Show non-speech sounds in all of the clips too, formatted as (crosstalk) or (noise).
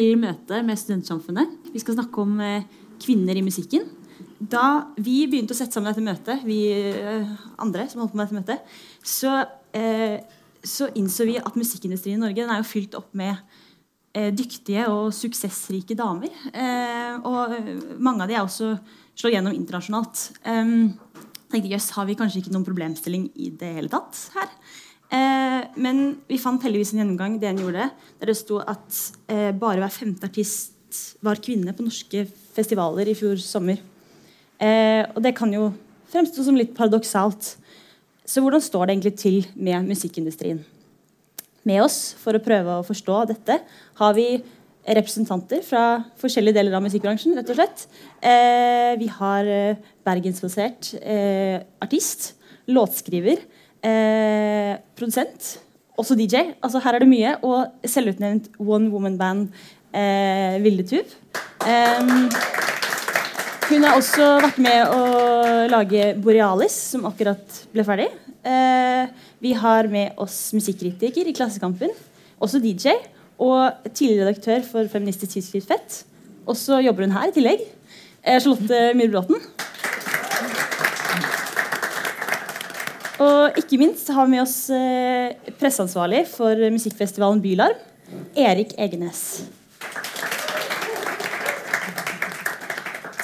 til møte med Studentsamfunnet. Vi skal snakke om eh, kvinner i musikken. Da vi begynte å sette sammen dette møtet, vi eh, andre som holdt på med dette møtet, så, eh, så innså vi at musikkindustrien i Norge den er jo fylt opp med dyktige og suksessrike damer. Og mange av de er også slår gjennom internasjonalt. Um, tenkte jøss, har vi kanskje ikke noen problemstilling i det hele tatt her? Eh, men vi fant heldigvis en gjennomgang DN gjorde, der det sto at eh, bare hver femte artist var kvinne på norske festivaler i fjor sommer. Eh, og det kan jo fremstå som litt paradoksalt. Så hvordan står det egentlig til med musikkindustrien? Med oss for å prøve å forstå dette har vi representanter fra forskjellige deler av musikkbransjen. rett og slett. Eh, vi har eh, bergensbasert eh, artist, låtskriver, eh, produsent, også DJ. Altså Her er det mye. Og selvutnevnt one woman band eh, Vilde Tuv. hun har også vært med å lage Borealis, som akkurat ble ferdig. Eh, vi har med oss musikkritiker i Klassekampen, også DJ og tidligere redaktør for feministisk tidsskrift Fett. Og så jobber hun her i tillegg. Eh, Charlotte Myhre Og ikke minst har vi med oss eh, presseansvarlig for musikkfestivalen Bylarm, Erik Egenes.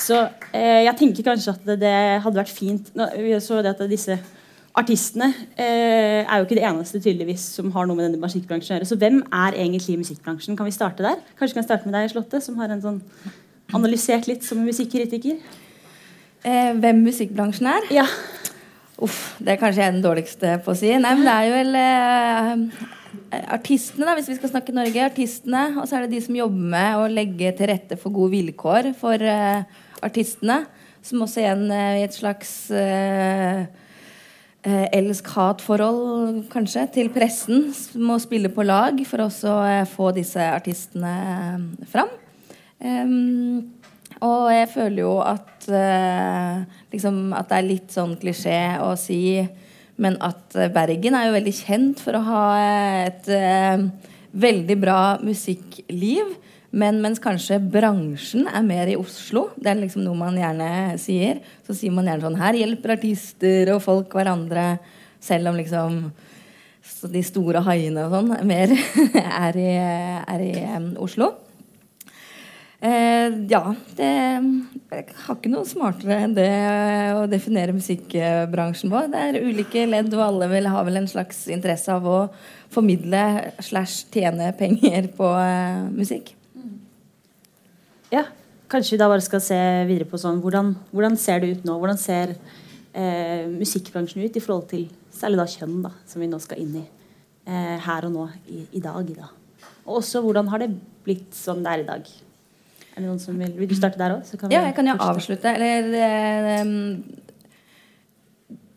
Så eh, jeg tenker kanskje at det, det hadde vært fint nå, Vi så det at disse artistene eh, er jo ikke det eneste tydeligvis som har noe med denne musikkbransjen å gjøre. Så hvem er egentlig musikkbransjen? Kan vi starte der? Kanskje vi kan starte med deg, Slåtte, som har en sånn analysert litt som musikkritiker. Eh, hvem musikkbransjen er? Ja. Uff, det er kanskje jeg den dårligste på å si. Nei, men det er jo vel eh, artistene, da, hvis vi skal snakke Norge. Artistene, Og så er det de som jobber med å legge til rette for gode vilkår for eh, artistene. Som også igjen eh, i et slags eh, eh, elsk-hat-forhold, kanskje, til pressen. Må spille på lag for også å eh, få disse artistene eh, fram. Um, og jeg føler jo at uh, liksom at det er litt sånn klisjé å si Men at Bergen er jo veldig kjent for å ha et uh, veldig bra musikkliv. Men mens kanskje bransjen er mer i Oslo, det er liksom noe man gjerne sier, så sier man gjerne sånn Her hjelper artister og folk hverandre, selv om liksom de store haiene og sånn mer (laughs) er i, er i um, Oslo. Eh, ja, det Jeg har ikke noe smartere enn det å definere musikkbransjen vår. Det er ulike ledd, og alle vil ha vel en slags interesse av å formidle slash tjene penger på eh, musikk. Ja, Kanskje vi da bare skal se videre på sånn Hvordan, hvordan ser det ut nå? Hvordan ser eh, musikkbransjen ut i forhold til særlig da kjønn, da, som vi nå skal inn i eh, her og nå i, i dag? Da. Og også hvordan har det blitt som det er i dag? Er det noen som Vil Vil du starte der òg? Ja, jeg kan jo avslutte. Eller um,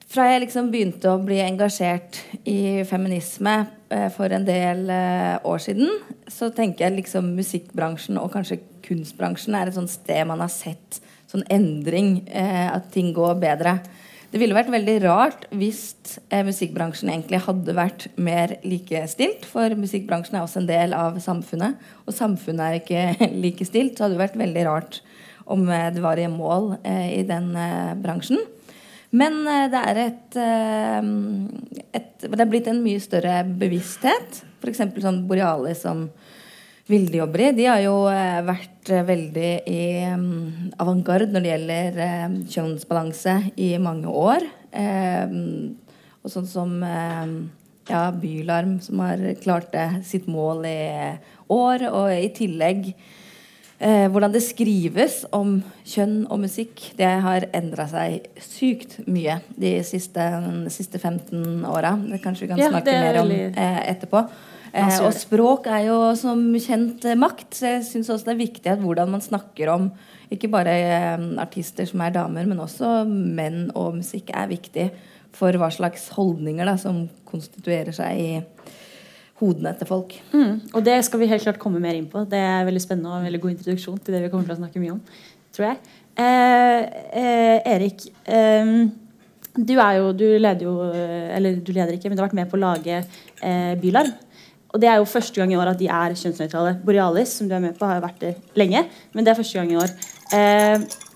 fra jeg liksom begynte å bli engasjert i feminisme eh, for en del eh, år siden, så tenker jeg liksom musikkbransjen og kanskje kunstbransjen er et sånt sted man har sett sånn endring, at ting går bedre. Det ville vært veldig rart hvis eh, musikkbransjen egentlig hadde vært mer likestilt. For musikkbransjen er også en del av samfunnet, og samfunnet er ikke (laughs) likestilt. Så hadde det vært veldig rart om eh, det var i mål eh, i den bransjen. Men eh, det er et, eh, et, Det er blitt en mye større bevissthet. F.eks. sånn Borealis som Vilde jobber i. De har jo eh, vært veldig i um, avantgarde når det gjelder um, kjønnsbalanse i mange år. Um, og sånn som ja, Bylarm, som har klart det, sitt mål i år. Og i tillegg Eh, hvordan det skrives om kjønn og musikk, det har endra seg sykt mye de siste, de siste 15 åra. Det kanskje vi kan ja, snakke mer om eh, etterpå. Eh, og språk er jo som kjent eh, makt, så jeg syns også det er viktig at hvordan man snakker om ikke bare eh, artister som er damer, men også menn og musikk er viktig for hva slags holdninger da, som konstituerer seg i hodene til folk. Mm, og det skal vi helt klart komme mer inn på. Det er veldig spennende og en veldig god introduksjon til det vi kommer til å snakke mye om. tror jeg. Eh, eh, Erik, eh, du er jo Du leder jo Eller du leder ikke, men du har vært med på å lage eh, Bylarm. Og det er jo første gang i år at de er kjønnsnøytrale. Borealis, som du er med på, har jo vært det lenge, men det er første gang i år. Eh,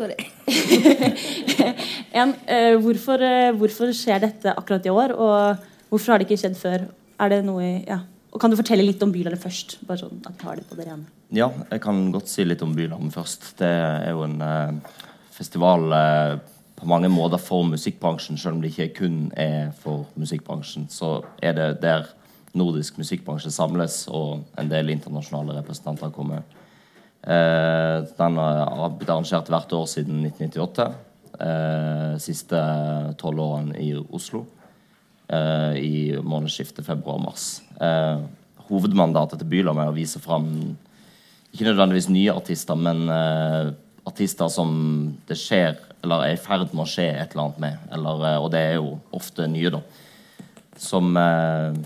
Sorry. (laughs) en, eh, hvorfor, eh, hvorfor skjer dette akkurat i år, og hvorfor har det ikke skjedd før? Er det noe i, ja. Og Kan du fortelle litt om Bylarmet først? Bare sånn at vi har det på det rene. Ja, jeg kan godt si litt om Bylarm først. Det er jo en eh, festival eh, på mange måter for musikkbransjen, selv om det ikke kun er for musikkbransjen. Så er det der nordisk musikkbransje samles, og en del internasjonale representanter kommer. Eh, den har blitt arrangert hvert år siden 1998. Eh, siste tolv årene i Oslo. Eh, I månedsskiftet februar-mars. Eh, hovedmandatet til Bylam er å vise fram ikke nødvendigvis nye artister, men eh, artister som det skjer eller er i ferd med å skje et eller annet med. Eller, eh, og det er jo ofte nye, da. Som eh,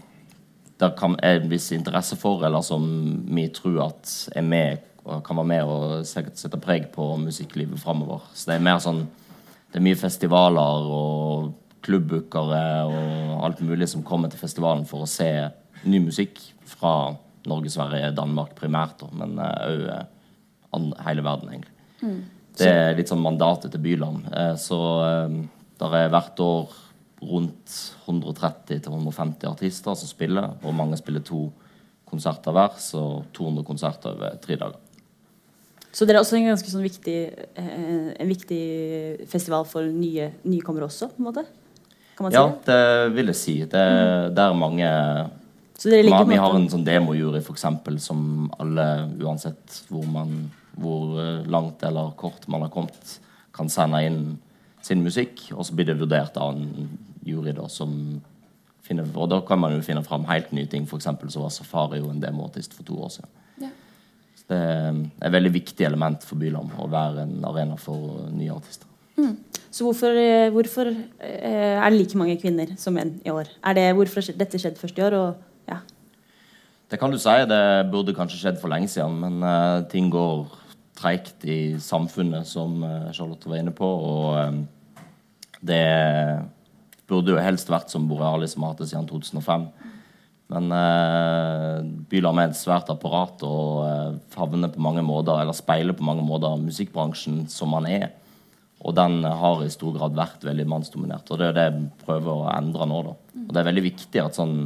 det kan er en viss interesse for, eller som vi tror at er med og kan være med og sette preg på musikklivet framover. Så det er mer sånn Det er mye festivaler og klubbbookere og alt mulig som kommer til festivalen for å se ny musikk fra Norge, Sverige, Danmark primært, men òg hele verden, egentlig. Det er litt sånn mandatet til Byland. Eh, så det er hvert år rundt 130-150 artister som spiller, og mange spiller to konserter hver, så 200 konserter over tre dager. Så dere er også en ganske sånn viktig, eh, en viktig festival for nye nykommere også, på en måte? Kan man Ja, si det? det vil jeg si. Det, det er mange ligger Vi har en sånn demojury, eksempel, som alle, uansett hvor, man, hvor eh, langt eller kort man har kommet, kan sende inn sin musikk, og så blir det vurdert av en jury da, som finner Og da kan man jo finne fram helt nye ting. Eksempel så var Safari jo en demoartist for to år siden. Ja. Så det er et veldig viktig element for Bylam å være en arena for nye artister. Så hvorfor, eh, hvorfor eh, er det like mange kvinner som menn i år? Er det Hvorfor har dette skjedd først i år? Og, ja. Det kan du si. Det burde kanskje skjedd for lenge siden, men uh, ting går treigt i samfunnet, som Charlotte var inne på. Og eh, det burde jo helst vært som Borealis som har hatt det siden 2005. Men eh, Bylarm er et svært apparat og eh, favner på mange måter, eller speiler på mange måter musikkbransjen som man er. Og den har i stor grad vært veldig mannsdominert. Og det er det jeg prøver å endre nå. da. Og det er veldig viktig at sånn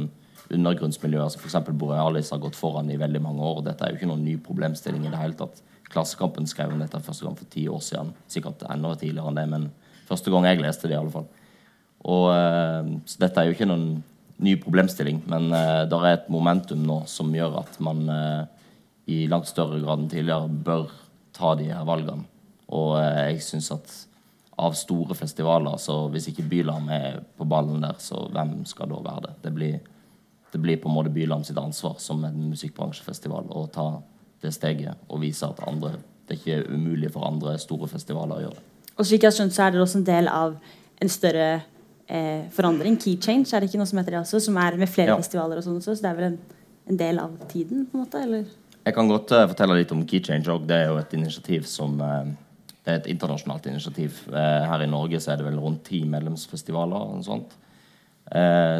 undergrunnsmiljøer som f.eks. Borealis har gått foran i veldig mange år. og Dette er jo ikke noen ny problemstilling i det hele tatt. Klassekampen skrev om dette første gang for ti år siden. Sikkert enda tidligere enn det, men første gang jeg leste det, i alle fall. Og, eh, så dette er jo ikke noen ny problemstilling, men uh, det er et momentum nå som gjør at man eh, i langt større grad enn tidligere bør ta de her valgene. Og eh, jeg syns at av store festivaler, så hvis ikke Bylarm er på ballen der, så hvem skal da være det? Det blir, det blir på en måte Bylarm sitt ansvar som en musikkbransjefestival å ta det steget og vise at andre, det er ikke umulig for andre store festivaler å gjøre det. Og slik jeg har skjønt, så er dere også en del av en større eh, forandring. Key change, er det ikke noe som heter det også? Som er med flere Ja. festivaler og sånn også, så det er vel en, en del av tiden, på en måte? Eller? Jeg kan godt uh, fortelle litt om Key Change òg. Det er jo et initiativ som uh, Det er et internasjonalt initiativ. Uh, her i Norge så er det vel rundt ti medlemsfestivaler og noe sånt,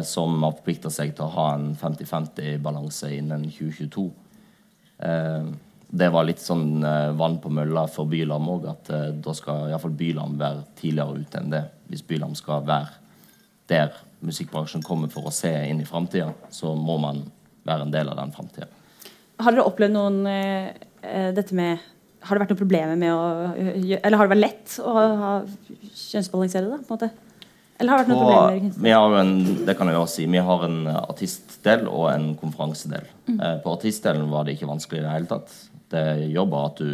som har forplikta seg til å ha en 50-50-balanse innen 2022. Eh, det var litt sånn eh, vann på mølla for Bylam òg, at eh, da skal iallfall Bylam være tidligere ute enn det. Hvis Bylam skal være der musikkbransjen kommer for å se inn i framtida, så må man være en del av den framtida. Har dere opplevd noen eh, dette med Har det vært noen problemer med å Eller har det vært lett å ha kjønnsbalansere det, på en måte? Eller har det vært noen Og problemer? vi har en, det kan jeg også si, vi har en artistdel og en konferansedel. Eh, på artistdelen var det ikke vanskelig i det hele tatt. Det bare at du,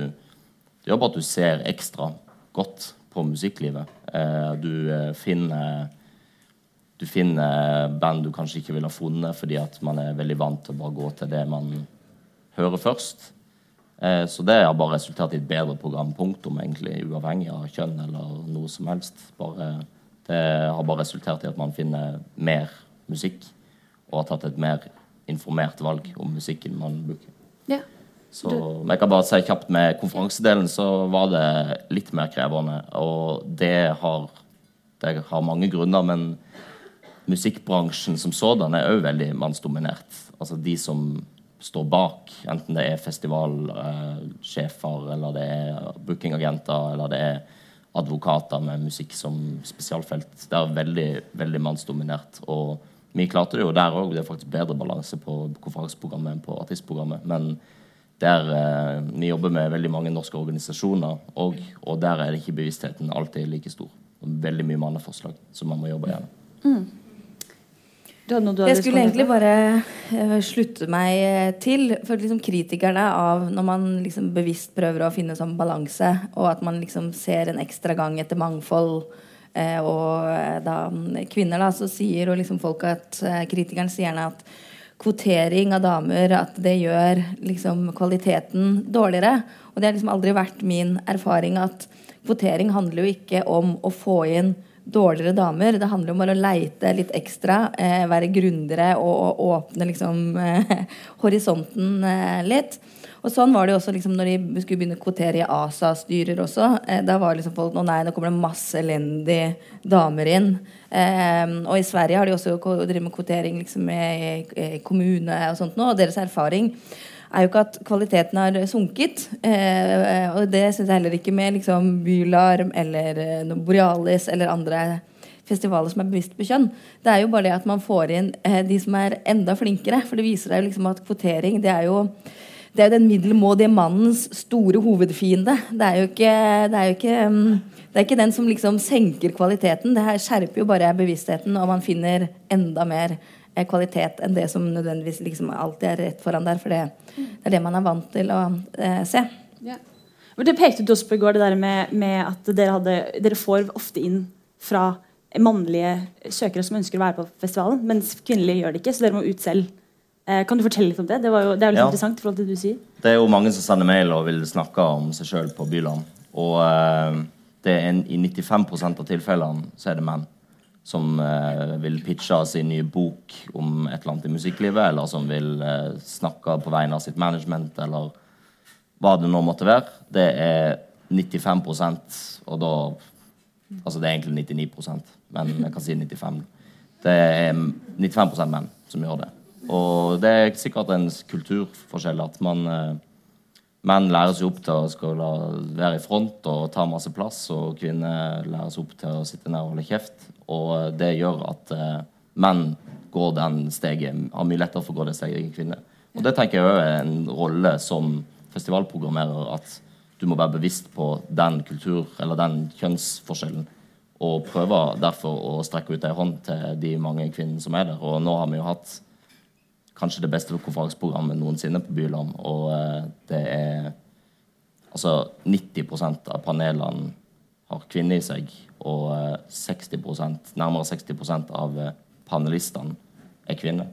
det jobber at du ser ekstra godt på musikklivet. Eh, du eh, finner du finner band du kanskje ikke ville ha funnet fordi at man er veldig vant til å bare gå til det man hører først. Eh, så det har bare resultert i et bedre program, punktum, egentlig, uavhengig av kjønn eller noe som helst. Bare, det har bare resultert i at man finner mer musikk, og har tatt et mer informert valg om musikken man bruker. Ja. Så men jeg kan bare si kjapt med konferansedelen så var det litt mer krevende. Og det har, det har mange grunner, men musikkbransjen som sådan er òg veldig mannsdominert. Altså de som står bak, enten det er festivalsjefer, eller det er bookingagenter, eller det er advokater med musikk som spesialfelt. Det er veldig, veldig mannsdominert. Og vi klarte det jo der òg. Det er faktisk bedre balanse på konferanseprogrammet enn på artistprogrammet. Men der eh, vi jobber med veldig mange norske organisasjoner, og, og, der er det ikke bevisstheten alltid like stor. Veldig mye manneforslag som man må jobbe gjennom. Mm. Jeg skulle egentlig bare uh, slutte meg eh, til for liksom kritikerne av når man liksom bevisst prøver å finne sånn balanse, og at man liksom ser en ekstra gang etter mangfold. Uh, og da kvinner, da, så sier og liksom folk at kritikeren sier gjerne at kvotering av damer at det gjør liksom kvaliteten dårligere. Og det har liksom aldri vært min erfaring at kvotering handler jo ikke om å få inn dårligere damer. Det handler om å leite litt ekstra, eh, være grundigere og, og, åpne liksom eh, (laughs) horisonten eh, litt. Og sånn var det jo også liksom, når de skulle begynne å kvotere i ASA-styrer også. Eh, da var liksom folk Å nei, nå kommer det masse elendige damer inn. Eh, og i Sverige har de også drevet med kvotering liksom, i kommune og sånt nå. Og deres erfaring er jo ikke at kvaliteten har sunket. Eh, og det syns jeg heller ikke med liksom, Bylarm eller eh, Borealis eller andre festivaler som er bevisst på kjønn. Det er jo bare det at man får inn eh, de som er enda flinkere. For det viser deg liksom at kvotering det er jo det er jo den middelmådige mannens store hovedfiende. Det er jo ikke, det er jo ikke, um, det er ikke den som liksom senker kvaliteten. Det her skjerper jo bare bevisstheten, og man finner enda mer kvalitet enn det som nødvendigvis liksom alltid er rett foran der. For det, det er det man er vant til å eh, se. Ja. Det pekte du også på i går, det der med, med at dere, hadde, dere, får ofte inn fra mannlige søkere som ønsker å være på festivalen, mens kvinnelige gjør det ikke, så dere må ut selv. Eh, kan du fortelle litt om det? Det, jo, det er jo litt ja. interessant. i forhold til Det du sier. Det er jo mange som sender mail og vil snakke om seg sjøl på Byland. Og eh, det er en, i 95 av tilfellene så er det menn som eh, vil pitche sin nye bok om et eller annet i musikklivet, eller som vil eh, snakke på vegne av sitt management, eller hva det nå måtte være. Det er 95% og da Altså det er egentlig 99% men jeg kan si 95 Det er 95% menn som gjør det. Og det er sikkert en kulturforskjell at man eh, Menn læres opp til å skal være i front og ta masse plass, og kvinner læres opp til å sitte nær og holde kjeft. Og det gjør at uh, menn går den steget, har mye lettere for å gå det steget enn kvinner. Og det tenker jeg er en rolle som festivalprogrammerer, at du må være bevisst på den kultur- eller den kjønnsforskjellen. Og prøver derfor å strekke ut ei hånd til de mange kvinnene som er der. Og nå har vi jo hatt kanskje det beste konferanseprogrammet noensinne på Byland. Og eh, det er Altså 90% av panelene har kvinner i seg. Og 60 eh, nærmere 60 av eh, panelistene er kvinner.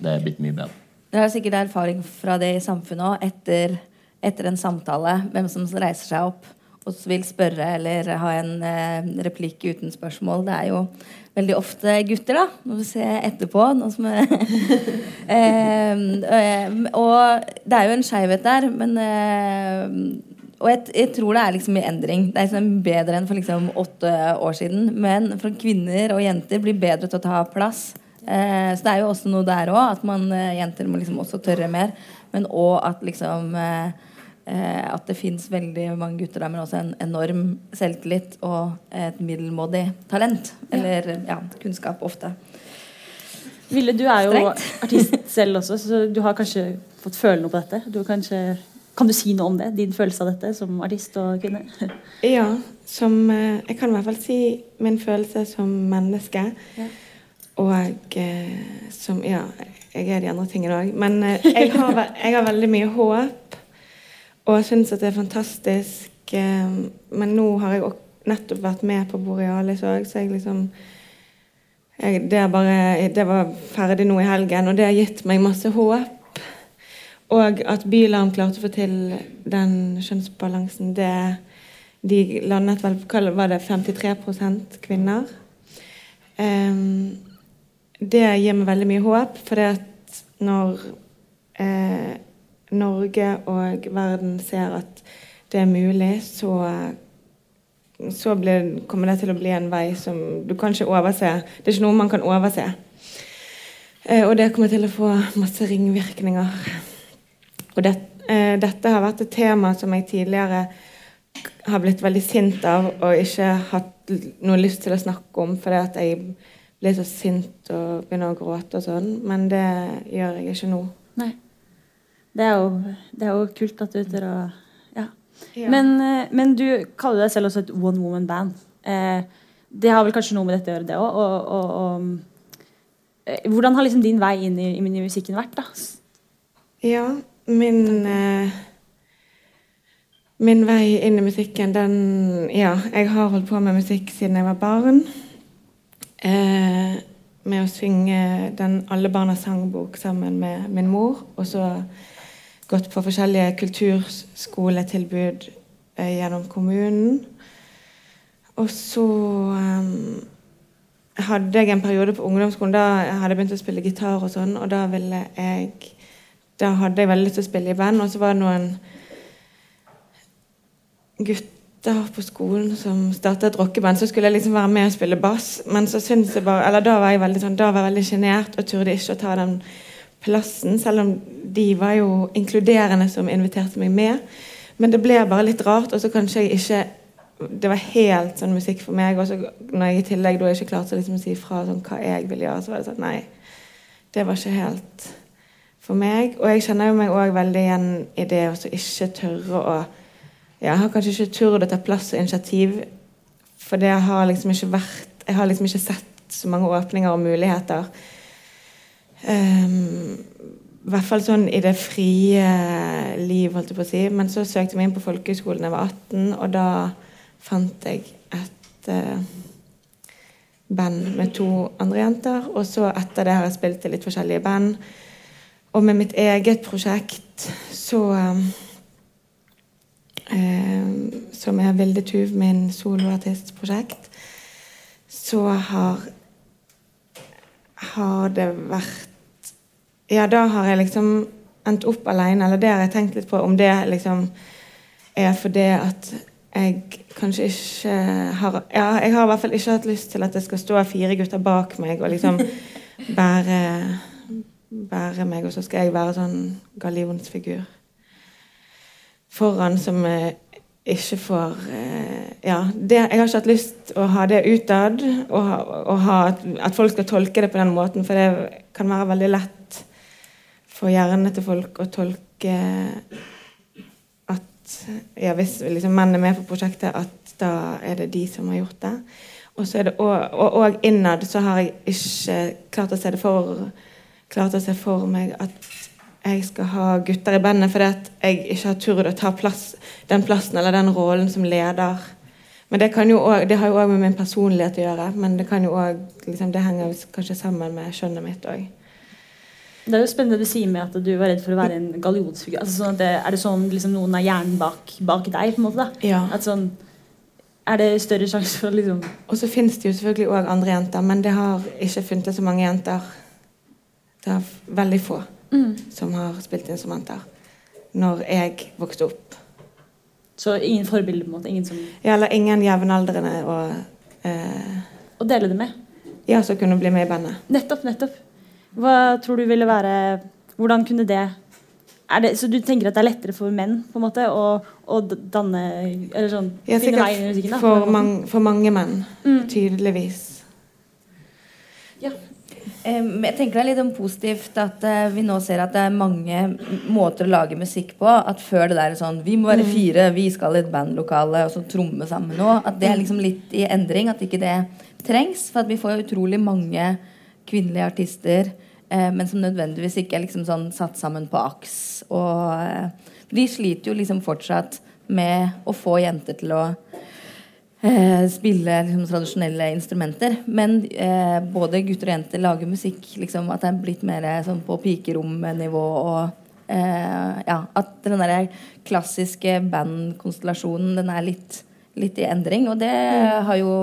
Det er blitt mye bedre. Dere har sikkert erfaring fra det i samfunnet òg, etter, etter, en samtale. Hvem som reiser seg opp og vil spørre eller ha en replikk uten spørsmål. Det er jo veldig ofte gutter, da. Må vi se etterpå. (laughs) eh, og det er jo en skeivhet der, men eh, Og jeg, jeg, tror det er liksom i endring. Det er liksom bedre enn for liksom åtte år siden. Men for kvinner og jenter blir bedre til å ta plass. Eh, så det er jo også noe der òg, at man, eh, jenter må liksom også tørre mer. Men òg at liksom eh, at det fins veldig mange gutter der, men også en enorm selvtillit og et middelmådig talent. Eller ja, kunnskap ofte. Ville, du er jo Strengt. artist (laughs) selv også, så du har kanskje fått føle noe på dette? Du kanskje, kan du si noe om det? Din følelse av dette som artist og kvinne? (laughs) Ja, som, eh, jeg kan i hvert fall si min følelse som menneske. Ja. Og eh, som Ja, jeg er de andre tingene òg. Men eh, jeg har, jeg har veldig mye håp og jeg syns at det er fantastisk. Eh, men nå har jeg nettopp vært med på Borealis òg, så jeg liksom jeg, det, bare, det, var ferdig nå i helgen, og det har gitt meg masse håp. Og at Bylarm klarte å få til den kjønnsbalansen, det De landet vel på var det 53 kvinner. Um, det gir meg veldig mye håp, for det at når eh, Norge og verden ser at det er mulig, så så blir, kommer det til å bli en vei som du kan ikke overse. Det er ikke noe man kan overse. Eh, og det kommer til å få masse ringvirkninger. Og det, eh, dette har vært et tema som jeg tidligere har blitt veldig sint av og ikke hatt noe lyst til å snakke om fordi at jeg blir så sint og begynner å gråte og sånn. Men det gjør jeg ikke nå. Nei. Det er jo, det er jo kult at du tør å ja. Ja. Men, eh, men du kaller deg selv også et one woman band. Eh, det har vel kanskje noe med dette å gjøre, det òg. Og, og, og, eh, hvordan har liksom din vei inn i, i musikken vært? da? Ja, min eh, Min vei inn i musikken, den Ja, jeg har holdt på med musikk siden jeg var barn. Eh, med å synge den Alle barnas sangbok sammen med min mor. Og så gått på forskjellige kulturskoletilbud eh, gjennom kommunen. Og så um, hadde jeg en periode på ungdomsskolen da hadde jeg begynt å spille gitar og sånn, og da ville jeg Da hadde jeg veldig lyst til å spille i band, og så var det noen gutter på skolen som startet et rockeband, så skulle jeg liksom være med og spille bass. Men så jeg bare, eller da var jeg veldig sånn, da var jeg veldig sjenert og turde ikke å ta den plassen. Selv om de var jo inkluderende som inviterte meg med. Men det ble bare litt rart, og så kanskje jeg ikke Det var helt sånn musikk for meg. Og så når jeg i tillegg da ikke klarte å liksom si fra sånn, hva jeg ville gjøre, så var det sånn Nei, det var ikke helt for meg. Og jeg kjenner jo meg òg veldig igjen i det å ikke tørre å jeg har kanskje ikke turt å ta plass og initiativ, for det har liksom ikke vært Jeg har liksom ikke sett så mange åpninger og muligheter. Um, I hvert fall sånn i det frie liv, holdt jeg på å si. Men så søkte jeg meg inn på folkehøyskolen da jeg var 18, og da fant jeg et uh, band med to andre jenter. Og så etter det har jeg spilt i litt forskjellige band. Og med mitt eget prosjekt så um, eh, som er Vilde Tuv, min soloartistprosjekt, så har har det vært Ja, da har jeg liksom endt opp alene, eller det har jeg tenkt litt på, om det liksom er fordi at jeg kanskje ikke har Ja, jeg har i hvert fall ikke hatt lyst til at det skal stå fire gutter bak meg og liksom (laughs) bære, bære meg, og så skal jeg være sånn gallionsfigur foran som eh, ikke får eh, Ja, det, jeg har ikke hatt lyst å ha det utad, og, ha, og ha at, at folk skal tolke det på den måten, for det kan være veldig lett for hjernen til folk å tolke at ja, hvis liksom menn er med på prosjektet, at da er det de som har gjort det. Og så er det og, og, og innad så har jeg ikke klart å se det for klart å se for meg at jeg skal ha gutter i bandet fordi at jeg ikke har turt å ta plass, den plassen eller den rollen som leder. Men det, jo også, det har jo òg med min personlighet å gjøre. Men det kan jo også, liksom, det henger kanskje sammen med skjønnet mitt òg. Det er jo spennende du sier med at du var redd for å være en gallionsfigur. Altså, sånn det, er det sånn liksom, noen er hjernen bak, bak deg? på en måte da? Ja. At sånn, er det større sjanse for liksom Og så finnes det jo selvfølgelig òg andre jenter, men det har ikke funnet så mange jenter. Det er veldig få som har spilt instrumenter når jeg vokste opp. Så ingen forbilder? på en måte, ingen som Ja, eller ingen jevnaldrende å eh, Å dele det med? Ja, som kunne bli med i bandet. Nettopp, nettopp. Hva tror du ville være Hvordan kunne det er det, Så du tenker at det er lettere for menn på en måte å, å danne Eller sånn Ja, finne vei i musikken? da? for, mang, for mange menn. Mm. Tydeligvis. Ja. Jeg tenker det er litt om positivt at eh, vi nå ser at det er mange måter å lage musikk på. At før det der sånn Vi må være fire, vi skal i et bandlokale og så tromme sammen nå. At det er liksom litt i endring. At ikke det trengs. For at vi får utrolig mange kvinnelige artister. Eh, men som nødvendigvis ikke er liksom sånn satt sammen på aks. Og eh, de sliter jo liksom fortsatt med å få jenter til å eh, spille liksom, tradisjonelle instrumenter. Men eh, både gutter og jenter lager musikk liksom, at det er blitt mer eh, sånn på pikeromnivå. Og eh, ja, at den der klassiske bandkonstellasjonen den er litt, litt i endring. Og det har jo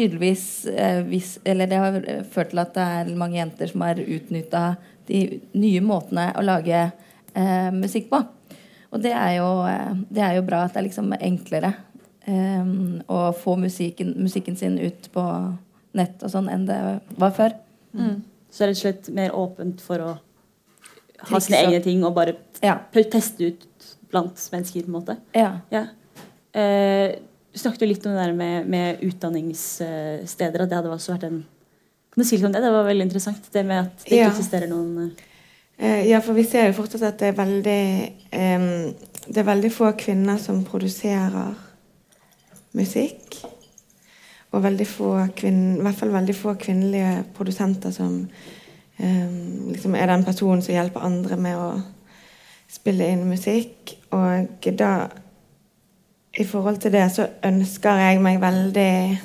tydeligvis eh, vis, Eller det har ført til at det er mange jenter som har utnytta de nye måtene å lage eh, musikk på. Og det er, jo, eh, det er jo bra at det er liksom enklere eh, å få musikken, musikken sin ut på nett og sånn enn det var før. Mm. Så rett og slett mer åpent for å ha sine egne ting og bare Ja. teste ut blant mennesker, på en måte. ja. Ja. Eh, du snakket jo litt om det der med, med utdanningssteder. At det hadde også vært en Kan du si litt om det? Det var veldig interessant. Det med at det ikke Ja. eksisterer noen eh, Eh, Ja, for vi ser jo fortsatt at det er veldig um, Det er veldig få kvinner som produserer musikk. Og veldig få kvinner, i hvert fall veldig få kvinnelige produsenter som um, liksom er den personen som hjelper andre med å spille inn musikk. Og da I forhold til det så ønsker jeg meg veldig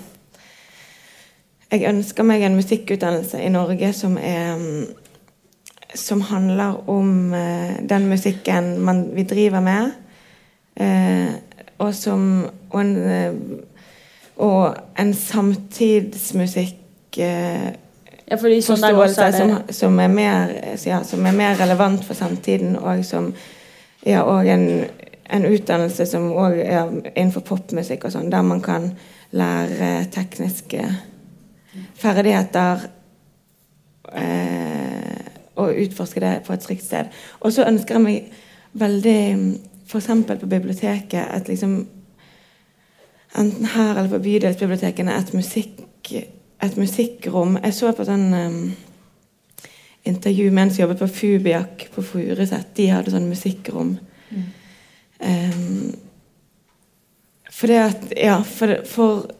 Jeg ønsker meg en musikkutdannelse i Norge som er som handler om eh, den musikken man, vi driver med. Eh, og som og en, eh, og en samtidsmusikk eh, Ja, det som, som, er mer, ja, som er mer relevant for samtiden, og som ja, og en, en utdannelse som òg er innenfor popmusikk og sånn, der man kan lære tekniske ferdigheter eh, og utforske det på et trygt sted. Og så ønsker jeg meg veldig F.eks. på biblioteket et liksom Enten her eller på bydelsbibliotekene et musikk et musikkrom. Jeg så på sånn um, intervju med en som jobbet på Fubiak på Furuset. De hadde sånn musikkrom. Um, for det at Ja, for, for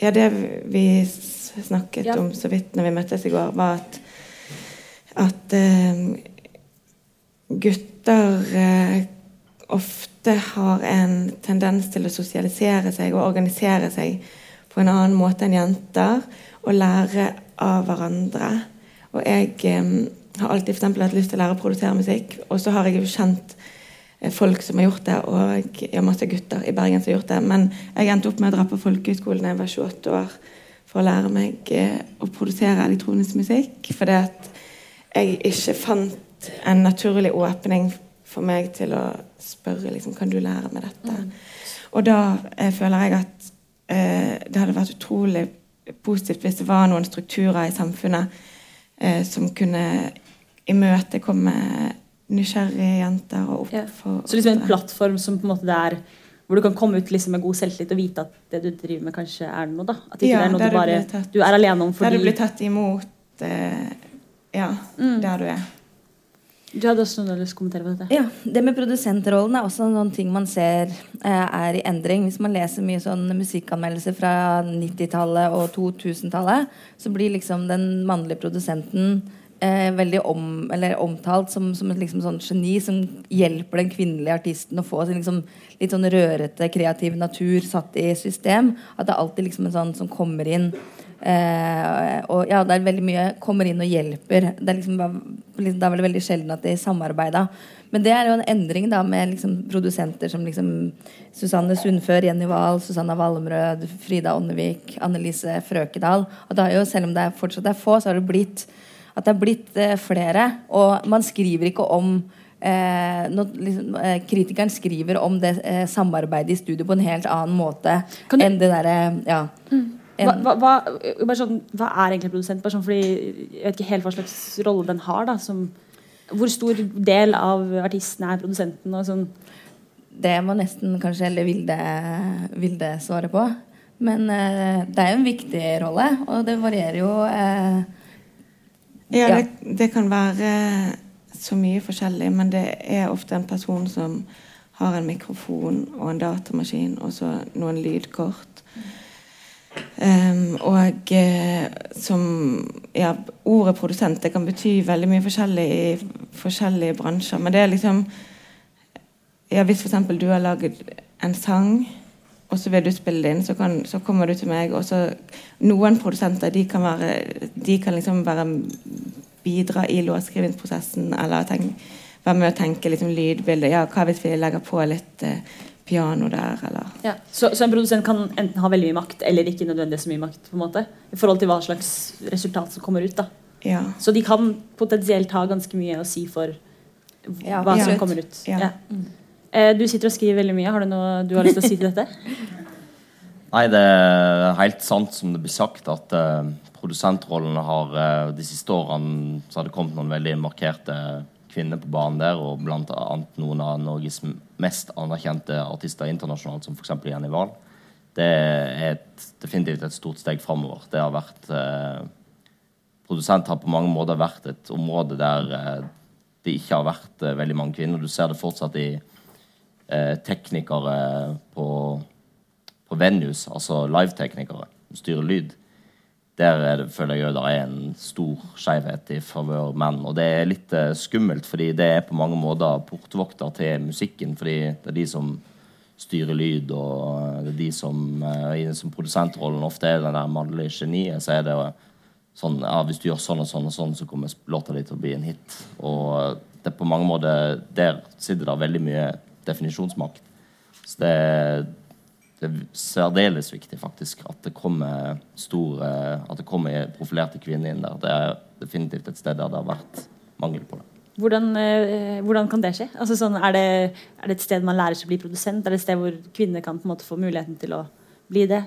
ja, det vi snakket Ja. om så vidt når vi møttes i går, var at at um, gutter uh, ofte har en tendens til å sosialisere seg og organisere seg på en annen måte enn jenter, og lære av hverandre. Og jeg um, har alltid for eksempel hatt lyst til å lære å produsere musikk, og så har jeg jo kjent folk som har gjort det, og ja, masse gutter i Bergen som har gjort det. Men jeg endte opp med å dra på folkehøyskolen da jeg var 28 år for å lære meg eh, å produsere elektronisk musikk. Fordi at jeg ikke fant en naturlig åpning for meg til å spørre liksom, kan du lære meg dette. Og da eh, føler jeg at eh, det hadde vært utrolig positivt hvis det var noen strukturer i samfunnet eh, som kunne imøtekomme nysgjerrige jenter og Ja. Så liksom en plattform som på en måte der er hvor du kan komme ut liksom med god selvtillit og vite at det du driver med, kanskje er noe. da At ikke Ja, det er noe du du bare tatt- Du er alene om Der du blir tatt imot eh, ja, Mm. der du er. Du hadde også noe lyst til å kommentere på dette? Ja, Det med produsentrollen er også en sånn ting man ser eh, er i endring. Hvis man leser mye sånn musikkanmeldelser fra 90-tallet og 2000-tallet, så blir liksom den mannlige produsenten eh, veldig om, omtalt som, som et liksom sånn geni som hjelper den kvinnelige artisten å få sin liksom, litt sånn rørete, kreativ natur satt i system. At det er alltid liksom en sånn som kommer inn Eh, og ja, det er veldig mye kommer inn og hjelper. Det er, liksom, liksom, da er det veldig sjelden at de samarbeida. Men det er jo en endring da med liksom, produsenter som liksom Susanne Sundfør, Jenny Wahl, Susanna Valmrød, Frida Åndevik, Annelise Frøkedal. Og har jo, selv om det er fortsatt er få, så har det blitt at det er blitt eh, flere. Og man skriver ikke om Eh, nå, liksom, eh, kritikeren skriver om det eh, samarbeidet i studio på en helt annen måte du- enn det derre ja, Hva, en- hva, hva, hva, sånn, hva er egentlig produsent? Bare sånn, fordi Jeg vet ikke helt hva slags rolle den har. da som, Hvor stor del av artisten er produsenten? og sånn Det må nesten kanskje heller Vilde, Vilde svare på. Men eh, det er jo en viktig rolle, og det varierer jo eh, Ja, Ja. Det, det kan være så mye forskjellig, men det er ofte en person som har en mikrofon og en datamaskin og så noen lydkort. Um, og eh, som Ja, ordet produsent det kan bety veldig mye forskjellig i forskjellige bransjer, men det er liksom ja, Hvis f.eks. du har laget en sang, og så vil du spille det inn, så, kan, så kommer du til meg, og så Noen produsenter de kan, være, de kan liksom være bidra i låtskrivingsprosessen, eller tenk, være med å tenke liksom lydbildet. Ja, hva hvis vi legger på litt uh, piano der, eller Ja. Så, så en produsent kan enten ha veldig mye makt eller ikke nødvendigvis så mye makt. på en måte I forhold til hva slags resultat som kommer ut. da Ja. Så de kan potensielt ha ganske mye å si for Ja, hva som kommer ut. Ja. Ja. Eh, du sitter og skriver veldig mye. Har du noe du har lyst til å si til dette? (laughs) Nei, det er helt sant som det blir sagt, at uh, produsentrollene har uh, De siste årene så har det kommet noen veldig markerte kvinner på banen der, og blant annet noen av Norges mest anerkjente artister internasjonalt, som f.eks. Jenny Wahl. Det er et, definitivt et stort steg framover. Det har vært uh, Produsent har på mange måter vært et område der det ikke har vært veldig mange kvinner. Du ser det fortsatt i teknikere på på venues, altså liveteknikere som styrer lyd, der er det, føler jeg det er en stor skjevhet i favør menn. Og det er litt uh, skummelt, fordi det er på mange måter portvokter til musikken. Fordi det er de som styrer lyd, og det er de som uh, i som produsentrollen ofte er den der mannlige geniet. Så er det sånn ja, hvis du gjør sånn og sånn og sånn, så kommer låta di til å bli en hit. Og det er på mange måter Der sitter det veldig mye definisjonsmakt. Så det det er særdeles viktig faktisk at det kommer store, at det kommer profilerte kvinner inn der. Det er definitivt et sted der det har vært mangel på det. Hvordan, eh, hvordan kan det skje? Altså sånn, er, det, er, det, et sted man lærer seg å bli produsent? Er det et sted hvor kvinner kan på en måte få muligheten til å bli det?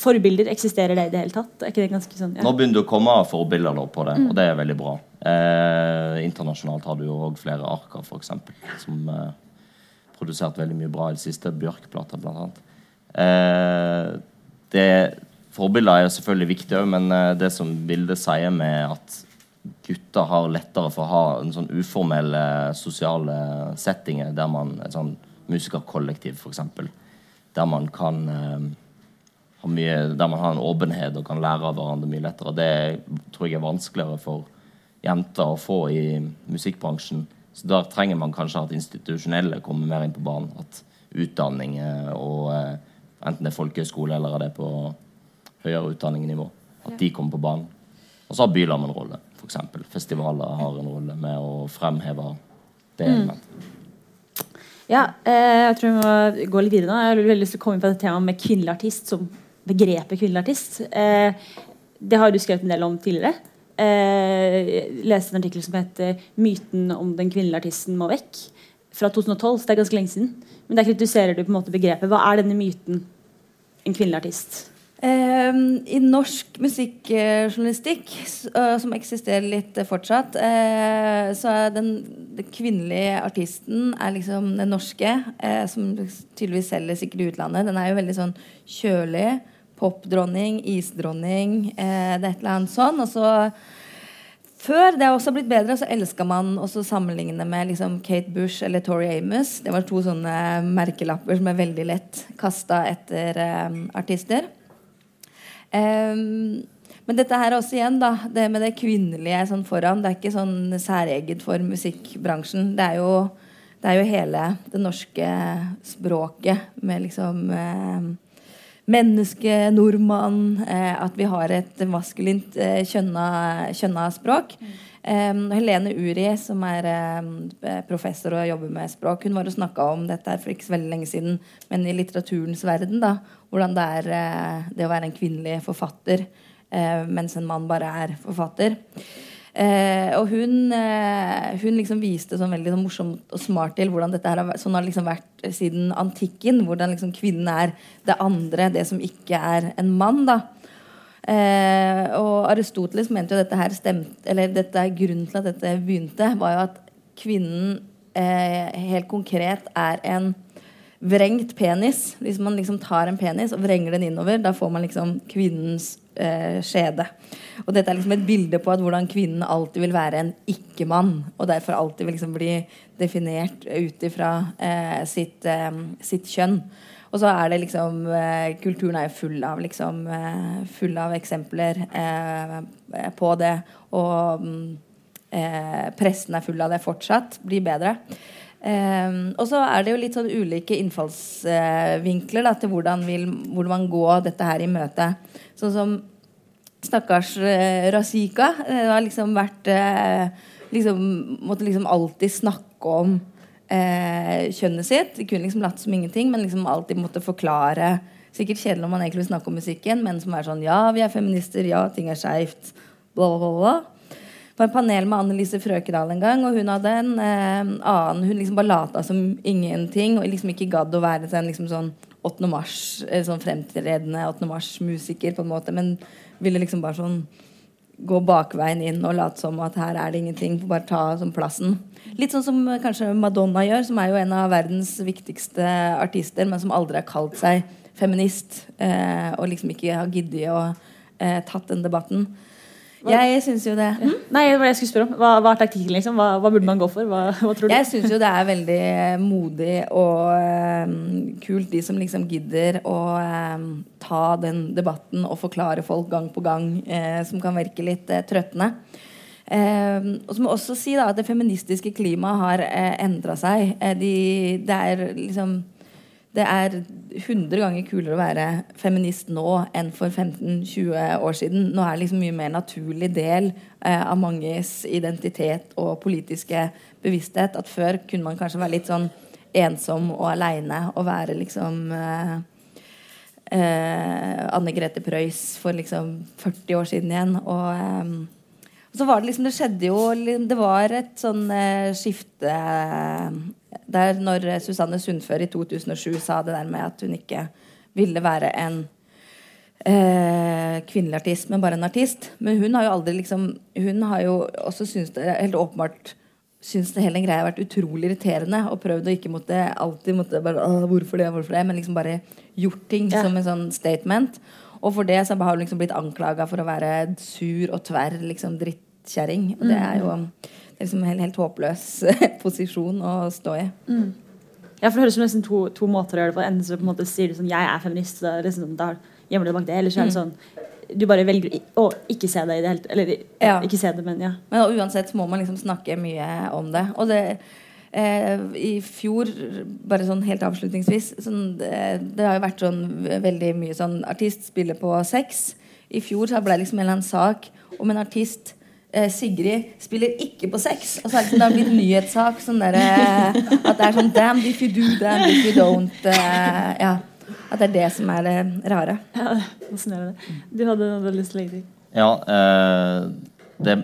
Forbilder, eksisterer det i det hele tatt? Ikke det ganske sånn, ja? Nå begynner det å komme forbilder på det, mm. og det er veldig bra. Eh, internasjonalt har du jo òg flere arker, f.eks., som eh, produsert veldig mye bra i det siste. Bjørk-plata, blant annet. Eh, det Forbilder er selvfølgelig viktig men eh, det som Vilde sier med at gutter har lettere for å ha en sånn uformelle sosiale settinger der man et sånn musikerkollektiv, f.eks. Der man kan eh, ha mye, der man har en åpenhet og kan lære av hverandre mye lettere. Det tror jeg er vanskeligere for jenter å få i musikkbransjen. Så der trenger man kanskje at institusjonelle kommer mer inn på banen. At utdanning og Enten det er folkehøyskole eller er det på høyere utdanningsnivå, At de kommer på banen. Og så har Bylarm en rolle, f.eks. Festivaler har en rolle med å fremheve det mm. Ja, eh, jeg tror vi må gå litt videre nå. Jeg har lyst til å komme inn på det temaet med kvinnelig artist som begrepet kvinnelig artist. Eh, det har du skrevet en del om tidligere. Eh, leste en artikkel som heter 'Myten om den kvinnelige artisten må vekk' fra 2012, så det er ganske lenge siden. Men der kritiserer du på en måte begrepet. Hva er denne myten en kvinnelig artist? Eh, I norsk musikkjournalistikk, uh, som eksisterer litt fortsatt, eh, så er den, den, kvinnelige artisten er liksom den norske, som tydeligvis selger sikkert i utlandet. Den er jo veldig sånn kjølig. Popdronning, isdronning, det er et eller annet sånn. Og så før det har også blitt bedre, så elska man også sammenligne med liksom Kate Bush eller Tori Amos. Det var to sånne merkelapper som er veldig lett kasta etter eh, artister. Um, men dette her er også igjen da, det med det kvinnelige sånn foran. Det er ikke sånn særeget for musikkbransjen. Det er jo, det er jo hele det norske språket med liksom um, menneske, nordmann, eh, at vi har et maskulint eh, kjønna, kjønna språk. Um, Helene Uri, som er um, professor og jobber med språk, hun var og snakka om dette for ikke så veldig lenge siden, men i litteraturens verden. da, Hvordan det er uh, det å være en kvinnelig forfatter uh, mens en mann bare er forfatter. Eh, og hun, eh, hun liksom viste sånn veldig sånn morsomt og smart til hvordan dette her har, sånn har liksom vært siden antikken. Hvordan liksom kvinnen er det andre, det som ikke er en mann. da eh, Og Aristoteles mente jo dette her stemte Eller dette er grunnen til at dette begynte, var jo at kvinnen eh, helt konkret er en vrengt penis. Hvis man liksom tar en penis og vrenger den innover, da får man liksom kvinnens eh, skjede. Og dette er liksom et bilde på at hvordan kvinnen alltid vil være en ikke-mann. Og derfor alltid vil liksom bli definert ut ifra eh, sitt, eh, sitt, kjønn. Og så er det liksom eh, Kulturen er jo full av liksom eh, Full av eksempler eh, på det. Og mm, pressen er full av det fortsatt. Blir bedre. Um, og så er det jo litt sånn ulike innfallsvinkler da, til hvordan, vil, hvordan man gå dette her i møte. Sånn som stakkars uh, Razika uh, har liksom vært liksom, Måtte liksom alltid snakke om kjønnet sitt. De kunne liksom latt som ingenting, men liksom alltid måtte forklare. Sikkert kjedelig om man egentlig vil snakke om musikken, men som er sånn Ja, vi er feminister. Ja, ting er skeivt. Bla, bla, bla. På en panel med Annelise Frøkedal en gang, og hun hadde en eh, annen Hun liksom bare lata som ingenting og liksom ikke gadd å være en liksom sånn 8. mars, eh, sånn fremtredende 8. mars-musiker, på en måte, men ville liksom bare sånn gå bakveien inn og late som at her er det ingenting. Bare ta sånn plassen. Litt sånn som kanskje Madonna gjør, som er jo en av verdens viktigste artister, men som aldri har kalt seg feminist. Eh, og liksom ikke har giddet å eh, tatt den debatten. Jeg syns jo det. Mm? Nei, det var det jeg skulle spørre om. Hva, hva er taktikken? liksom? Hva, hva, burde man gå for? Hva, hva tror du? Jeg syns jo det er veldig modig og um, kult, de som liksom gidder å um, ta den debatten og forklare folk gang på gang, uh, som kan virke litt uh, trøttende. Um, og så må jeg også si da, at det feministiske klimaet har eh, endra seg. De, det er liksom det er 100 ganger kulere å være feminist nå enn for 15-20 år siden. Nå er det liksom mye mer naturlig del eh, av manges identitet og politiske bevissthet. At før kunne man kanskje være litt sånn ensom og aleine og være liksom eh, eh, Anne Grete Preus for liksom 40 år siden igjen. Og, eh, så var det liksom Det skjedde jo Det var et sånn eh, skifte der når Susanne Sundfør i 2007 sa det der med at hun ikke ville være en eh, kvinnelig artist, men bare en artist. Men hun har jo aldri liksom Hun har jo også syns det helt åpenbart syns det hele greia har vært utrolig irriterende og prøvd å ikke måtte alltid måtte bare, hvorfor det, hvorfor det, men liksom bare gjort ting ja. som en sånn statement. Og for det så har hun liksom blitt anklaga for å være sur og tverr liksom drittkjerring. Og det er jo mm liksom en helt, helt håpløs (laughs) posisjon å stå i. Mm. Ja, for Det høres ut som to, to, måter å gjøre det på. Enten så på en måte sier du sånn 'jeg er feminist', da, liksom, da gjemmer du deg bak det. Eller så er det mm. sånn du bare velger å ikke se det i det hele Eller ja. ikke se det, men ja. Men uansett må man liksom snakke mye om det. Og det eh, i fjor, bare sånn helt avslutningsvis sånn, det, det, har jo vært sånn veldig mye sånn Artist spiller på sex. I fjor så ble det liksom en eller annen sak om en artist Sigrid spiller ikke på sex. Og så er det, sånn, det har blitt nyhetssak sånn der, eh, at det er sånn Damn if you do, damn if you don't. Uh, ja. At det er det som er det rare. Ja, Fascinerende. Du hadde noe lyst til å legge til? Ja, uh, det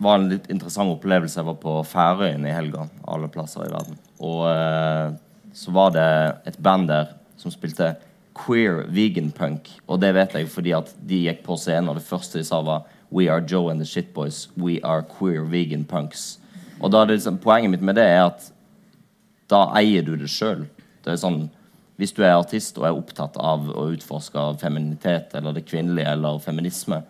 var en litt interessant opplevelse. Jeg var på Færøyene i helga. Alle plasser i verden. Og uh, så var det et band der som spilte queer vegan punk. Og det vet jeg fordi at de gikk på scenen, og det første de sa, var We are Joe and the Shitboys. We are queer vegan punks. Og da er det, liksom, Poenget mitt med det er at da eier du det sjøl. Sånn, hvis du er artist og er opptatt av å utforske feminitet eller det kvinnelige eller feminisme,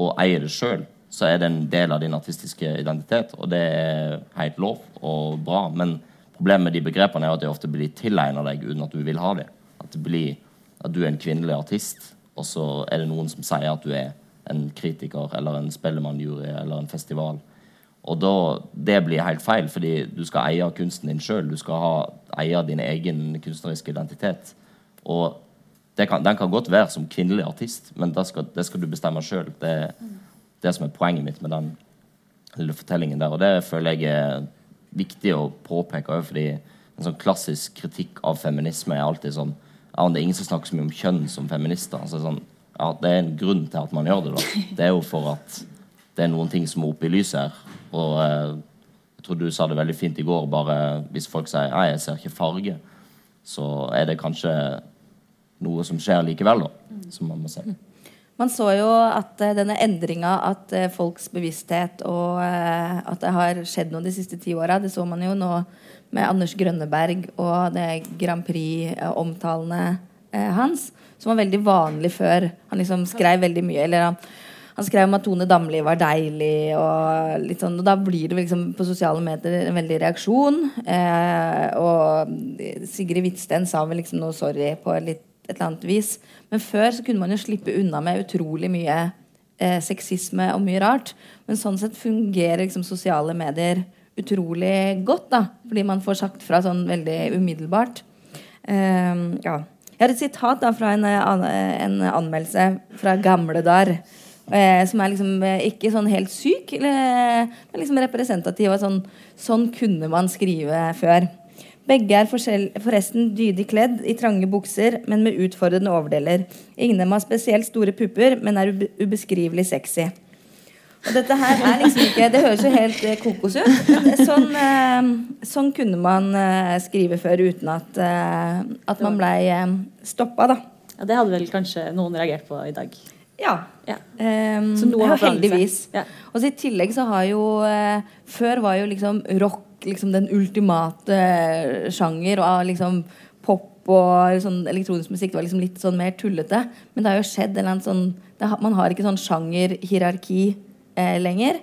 og eier det sjøl, så er det en del av din artistiske identitet. Og det er helt lov og bra. Men problemet med de begrepene er at de ofte blir tilegna deg uten at du vil ha det. At, det blir, at du er en kvinnelig artist, og så er det noen som sier at du er en kritiker eller en Spellemannjury eller en festival. Og da, Det blir helt feil, fordi du skal eie kunsten din sjøl. Du skal ha, eie din egen kunstneriske identitet. Og kan, den kan godt være som kvinnelig artist, men det skal, det skal du bestemme sjøl. Det er det som er poenget mitt med den lille fortellingen der. Og det føler jeg er viktig å påpeke òg, fordi en sånn klassisk kritikk av feminisme er alltid sånn ja, Det er ingen som snakker så mye om kjønn som feminister. Altså sånn, ja, det er en grunn til at man gjør det. da. Det er jo for at det er noen ting som er oppe i lyset her. Og eh, jeg tror du sa det veldig fint i går. bare Hvis folk sier nei, jeg ser ikke farge, så er det kanskje noe som skjer likevel, da. Som man må se. Man så jo at uh, denne endringa, at uh, folks bevissthet og uh, at det har skjedd noe de siste ti åra, det så man jo nå med Anders Grønneberg og det Grand Prix-omtalene hans som var veldig vanlig før. Han liksom skrev veldig mye. Eller han, han skrev om at Tone Damli var deilig. Og, sånn, og da blir det liksom på sosiale medier en veldig reaksjon. Eh, og Sigrid Hvitsten sa vel liksom noe sorry på litt, et eller annet vis. Men før så kunne man jo slippe unna med utrolig mye eh, sexisme og mye rart. Men sånn sett fungerer liksom sosiale medier utrolig godt. da Fordi man får sagt fra sånn veldig umiddelbart. Eh, ja jeg har et sitat da, fra en, eh, en anmeldelse fra gamle dager. Eh, som er liksom eh, ikke sånn helt syk, eller, men liksom representativ. Sånn, sånn kunne man skrive før. Begge er forresten dydig kledd i trange bukser, men med utfordrende overdeler. Ingen av dem har spesielt store pupper, men er ubeskrivelig sexy. Og dette her er liksom ikke Det høres jo helt eh, kokos ut. men Sånn, eh, sånn kunne man eh, skrive før uten at, at man blei stoppa, da. Ja, Det hadde vel kanskje noen reagert på i dag. Ja. Ja. Um, seg. heldigvis. Ja. Og så I tillegg så har jo Før var jo liksom rock liksom den ultimate sjanger, og liksom pop og sånn elektronisk musikk var liksom litt sånn mer tullete. Men det har jo skjedd en eller annen sånn det har, Man har ikke sånn sjangerhierarki eh, lenger.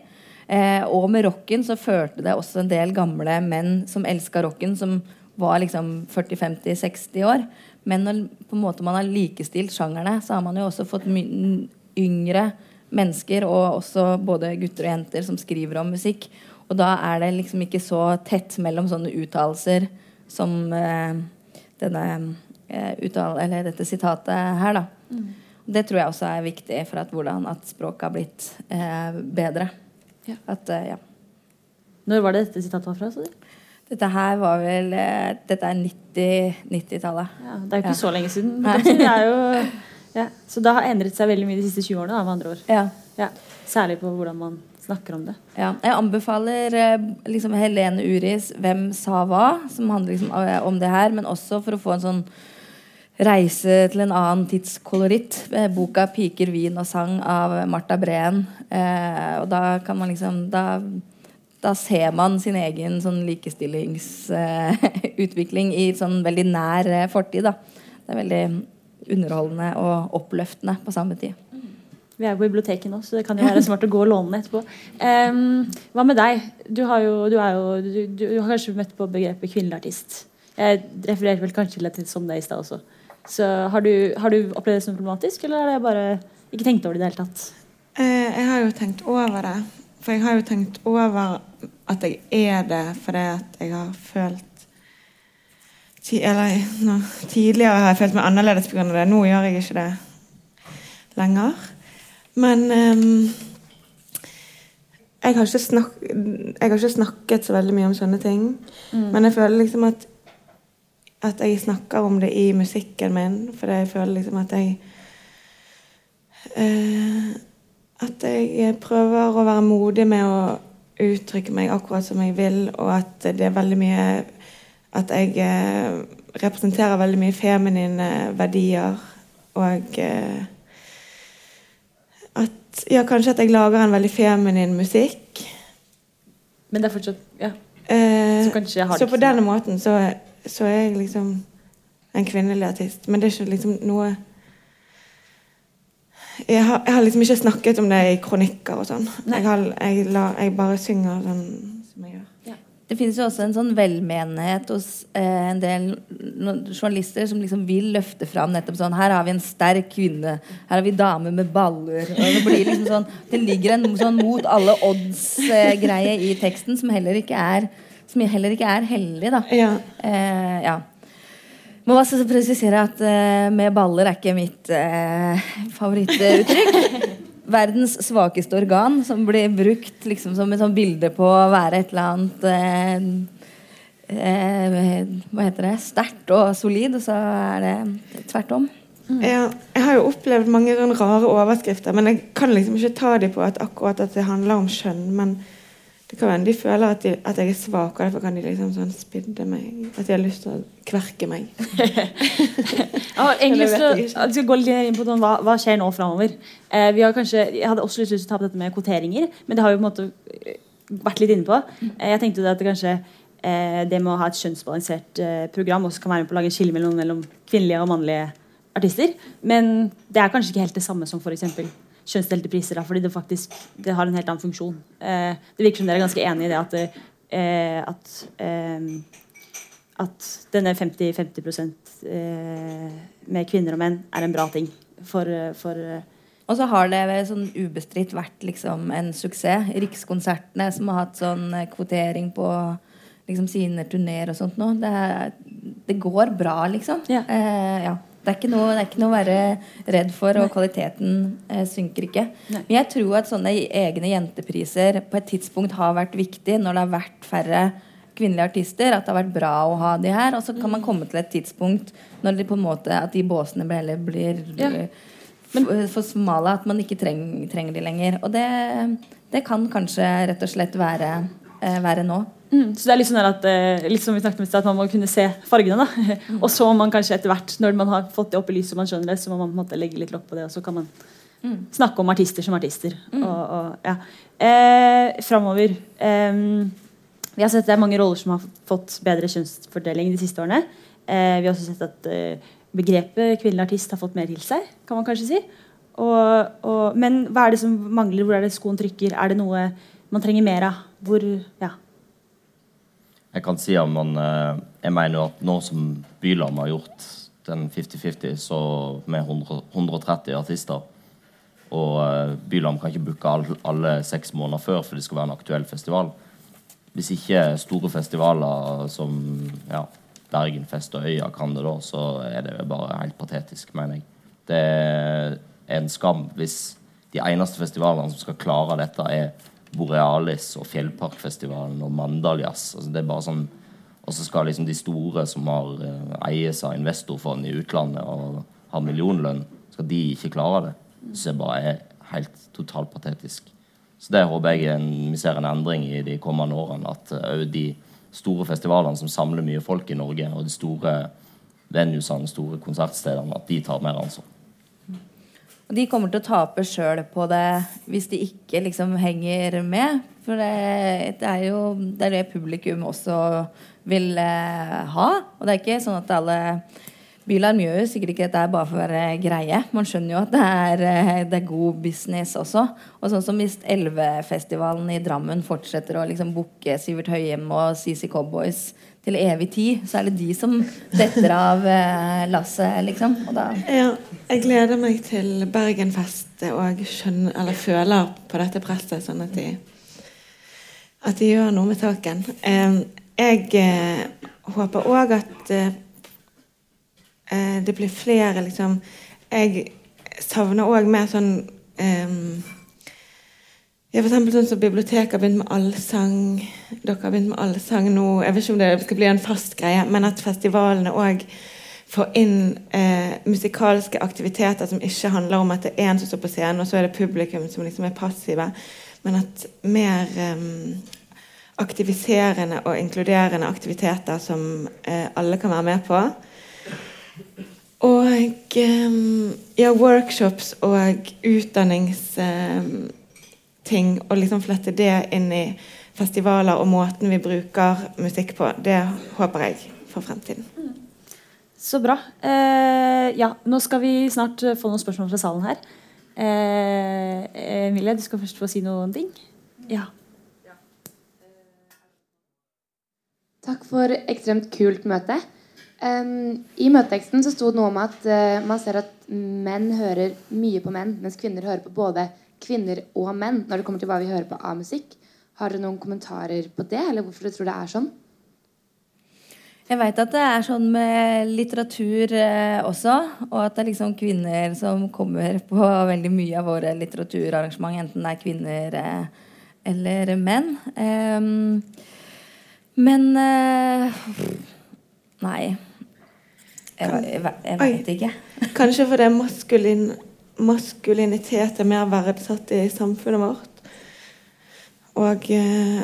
Eh, og med rocken så førte det også en del gamle menn som elska rocken, som var liksom 40-50-60 år. Men når på en måte man har likestilt sjangerne, så har man jo også fått yngre mennesker, og også både gutter og jenter, som skriver om musikk. Og da er det liksom ikke så tett mellom sånne uttalelser som eh, denne eh, uttale, dette sitatet her, da. Det tror jeg også er viktig for at hvordan at språket har blitt eh, bedre. Ja. At, eh, ja. Når var det dette sitatet var fra? Så? Dette her var vel eh, Dette er 90 90-tallet. Ja, det er jo ikke Ja. så lenge siden. Er jo, (laughs) ja. Så det har endret seg veldig mye de siste 20 årene, da, med andre ord. Ja. Ja. Særlig på hvordan man snakker om det. Ja, jeg anbefaler eh, liksom Helene Uris 'Hvem sa hva?', som handler liksom eh, om det her, men også for å få en sånn reise til en annen tidskoloritt. Eh, Boka 'Piker, vin og sang' av Marta Breen. Eh, og da kan man liksom da, da ser man sin egen sånn likestillingsutvikling i sånn veldig nær eh, fortid. Da. Det er veldig underholdende og oppløftende på samme tid. Vi er på biblioteket nå, så det kan jo være smart å gå og låne etterpå. Um, hva med deg? Du har jo, du er jo du, du, har kanskje møtt på begrepet kvinnelig artist. Jeg refererte vel kanskje litt som det i stad også. Så har du, har du opplevd det som problematisk, eller har jeg bare ikke tenkt over det i det hele tatt? Eh, jeg har jo tenkt over det. For jeg har jo tenkt over at jeg er det fordi at jeg har følt ti, Eller no, tidligere har jeg følt meg annerledes pga. det. Nå gjør jeg ikke det lenger. Men ehm, jeg, har ikke snak, jeg har ikke snakket så veldig mye om sånne ting. Men jeg føler liksom at at jeg snakker om det i musikken min. Fordi jeg føler liksom at jeg eh, At jeg prøver å være modig med å uttrykke meg akkurat som jeg vil, og at det er veldig mye At jeg eh, representerer veldig mye feminine verdier. Og eh, at Ja, kanskje at jeg lager en veldig feminin musikk. Men det er fortsatt ja. Eh, Så kanskje jeg har så på denne måten så, så er jeg liksom en kvinnelig artist. Men det er ikke liksom noe jeg har, jeg har liksom ikke snakket om det i kronikker og sånn. Jeg, har, jeg, la, jeg bare synger sånn som jeg gjør. Det finnes jo også en sånn velmenighet hos eh, en del journalister som liksom vil løfte fram nettopp sånn Her har vi en sterk kvinne. Her har vi damer med baller. Det blir liksom sånn Det ligger en sånn mot alle odds-greie i teksten som heller ikke er Som heller ikke er heldig, da. Ja. Eh, ja. Må også presisere at eh, med baller er ikke mitt eh, favorittuttrykk. (laughs) Verdens svakeste organ, som blir brukt liksom som et sånt bilde på å være et eller annet eh, eh, Hva heter det? Sterkt og solid, og så er det tvert om. Ja, jeg har jo opplevd mange rare overskrifter, men jeg kan liksom ikke ta dem på at akkurat at det handler om kjønn. Men det kan hende de føler at, de, at jeg er svak, og derfor kan de liksom sånn spidde meg. At de har lyst til å kverke meg. (laughs) Jeg har egentlig lyst til å jeg skal gå litt inn på sånn, hva, hva skjer nå framover. Eh, vi har kanskje, jeg hadde også lyst til å ta opp dette med kvoteringer, men det har vi på en måte eh, vært litt inne på. Eh, jeg tenkte at det kanskje eh, det med å ha et kjønnsbalansert eh, program også kan være med på å lage en skille mellom, mellom kvinnelige og mannlige artister. Men det er kanskje ikke helt det samme som f.eks. kjønnsdelte priser, da, fordi det faktisk det har en helt annen funksjon. Eh, det virker som dere er ganske enig i det at, eh, at eh, at denne 50-50 eh, med kvinner og menn er en bra ting for, for eh, Og så har det sånn ubestridt vært liksom en suksess. Rikskonsertene som har hatt sånn eh, kvotering på liksom sine turneer og sånt nå. Det, det går bra, liksom. Ja. Eh, ja. Det er, ikke noe, det er ikke noe å være redd for, og kvaliteten eh, synker ikke. Nei. Men jeg tror at sånne egne jentepriser på et tidspunkt har vært viktig når det har vært færre kvinnelige artister. At det har vært bra å ha de her. Og så kan man komme til et tidspunkt når de på en måte, at de båsene heller blir Ja. Men, for smale at man ikke treng, trenger de lenger. Og det, det kan kanskje rett og slett være, eh, være nå. Mm, så det er litt sånn at, eh, litt som vi snakket om at man må kunne se fargene. da. (laughs) Og så må man kanskje etter hvert, når man har fått det opp i lyset, og man skjønner det, så må man på en måte legge litt lokk på det, og så kan man snakke om artister som artister. Og, og, ja. eh, Framover eh, Vi har sett det er mange roller som har fått bedre kjønnsfordeling de siste årene. Eh, vi har også sett at eh, begrepet kvinnelig artist har fått mer til seg, kan man kanskje si. Og, og, men hva er det som mangler? Hvor er det skoen trykker? Er det noe man trenger mer av? Hvor, ja. Jeg kan si at man eh, Jeg mener at nå som Byland har gjort den 50-50 så med 100, 130 artister Og Byland kan ikke booke alle, alle seks måneder før for det skal være en aktuell festival. Hvis ikke store festivaler som ja, Bergenfest og Øya kan det da, så er det bare helt patetisk, mener jeg. Det er en skam hvis de eneste festivalene som skal klare dette, er Borealis og Fjellparkfestivalen og Mandaljazz. Altså det er bare sånn og så skal liksom de store som har eh, eies av investorfond i utlandet og har millionlønn, skal de ikke klare det. Så Det bare er helt totalt patetisk. Så det håper jeg en, vi ser en endring i de kommende årene. At òg de store festivalene som samler mye folk i Norge, og de store venuesene, store konsertstedene, at de tar mer ansvar. Og de kommer til å tape sjøl på det hvis de ikke liksom henger med. For det, det, er jo det, er det publikum også vil eh, ha. Og det er ikke sånn at alle Bylarm gjør jo sikkert ikke dette bare for å være greie. Man skjønner jo at det er, eh, det er god business også. Og sånn som hvis Elvefestivalen i Drammen fortsetter å liksom booke Sivert Høyem og CC Cowboys til evig tid, så er det de som detter av eh, lasset, liksom. ja, jeg gleder meg til Bergenfest og skjønner, eller føler på dette presset, sånn at de, at de gjør noe med saken. Jeg eh, håper òg at eh, det blir flere, liksom Jeg savner òg mer sånn ja, for eksempel sånn som Biblioteket har begynt med allsang. Dere har begynt med allsang nå. Jeg vet ikke om det skal bli en fast greie, men at festivalene òg får inn eh, musikalske aktiviteter som ikke handler om at det er en som står på scenen, og så er det publikum som liksom er passive. Men at mer eh, aktiviserende og inkluderende aktiviteter som eh, alle kan være med på. Og eh, ja, workshops og utdannings eh, ting og liksom flette det inn i festivaler og måten vi bruker musikk på, det håper jeg for fremtiden. Så bra. Eh, ja, nå skal vi snart få noen spørsmål fra salen her. Eh, Emilie, du skal først få si noen ting. Ja. Takk for ekstremt kult møte. Um, I møteteksten så sto det noe om at uh, man ser at menn hører mye på menn, mens kvinner hører på både kvinner og menn når det kommer til hva vi hører på av musikk. Har dere noen kommentarer på det, eller hvorfor dere tror det er sånn? Jeg veit at det er sånn med litteratur eh, også, og at det er liksom kvinner som kommer (laughs) på veldig mye av våre litteraturarrangement, enten det er kvinner eh, eller menn. Eh, men eh, Nei. Jeg, jeg, jeg veit ikke. Kanskje fordi maskulin maskulinitet er mer verdsatt i samfunnet vårt. Og eh,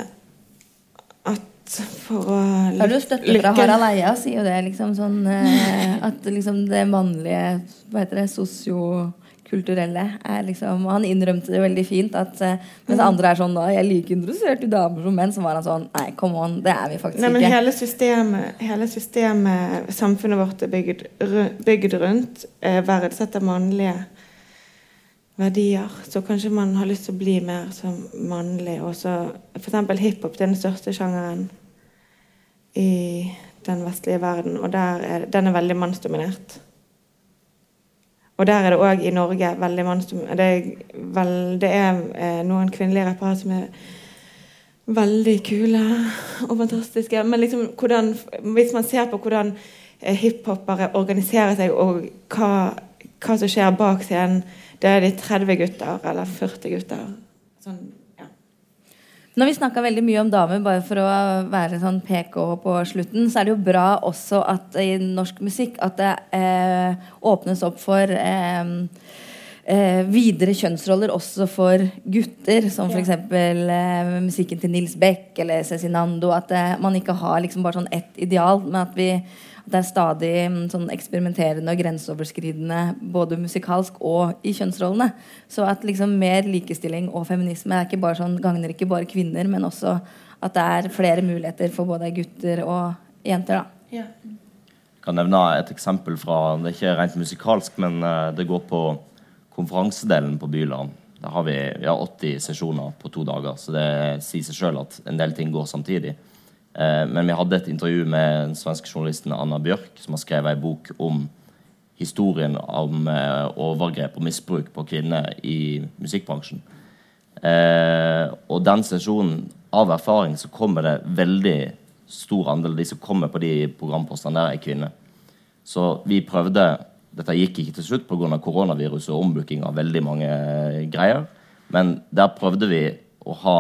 at for å Har du støtte fra Harald Eia, sier jo det liksom sånn eh, At liksom det mannlige Hva heter det? Sosiokulturelle er liksom Han innrømte det veldig fint. At, eh, mens mm. andre er sånn da, 'Jeg er like interessert i damer som menn', så var han sånn Nei, come on, det er vi faktisk Nei, men ikke. Hele systemet, hele systemet samfunnet vårt er bygd, bygd rundt, eh, verdsetter mannlige verdier. Så kanskje man har lyst til å bli mer som mannlig. F.eks. hiphop er den største sjangeren i den vestlige verden. Og er, den er veldig mannsdominert. Og der er det òg i Norge veldig mannsdominert. Det vel, det er eh, noen kvinnelige rappere som er veldig kule og fantastiske. Men liksom, hvordan, hvis man ser på hvordan eh, hiphopere organiserer seg, og hva, hva som skjer bak scenen det er de 30 gutter eller 40 gutter. Sånn, ja. Når vi snakka veldig mye om damer, bare for å være sånn PK på slutten, så er det jo bra også at i norsk musikk at det eh, åpnes opp for eh, eh, videre kjønnsroller også for gutter, som f.eks. Eh, musikken til Nils Beck eller Cezinando. At eh, man ikke har liksom bare sånn ett ideal, men at, vi, at det er stadig mm, sånn eksperimenterende og grenseoverskridende både musikalsk og i kjønnsrollene. Så at liksom mer likestilling og feminisme er ikke bare sånn, gagner ikke bare kvinner, men også at det er flere muligheter for både gutter og jenter. da. Ja. Jeg kan nevne et eksempel fra Det er ikke rent musikalsk, men uh, det går på konferansedelen på Byland. Der har vi, vi har 80 sesjoner på to dager, så det sier seg sjøl at en del ting går samtidig. Uh, men vi hadde et intervju med den svenske journalisten Anna Bjørk, som har skrevet ei bok om historien om uh, overgrep og misbruk på kvinner i musikkbransjen. og den sesjonen, av erfaring, så kommer det veldig stor andel av de som kommer på de programpostene der, er kvinner. Så vi prøvde Dette gikk ikke til slutt pga. koronaviruset og ombooking av veldig mange eh, greier. Men der prøvde vi å ha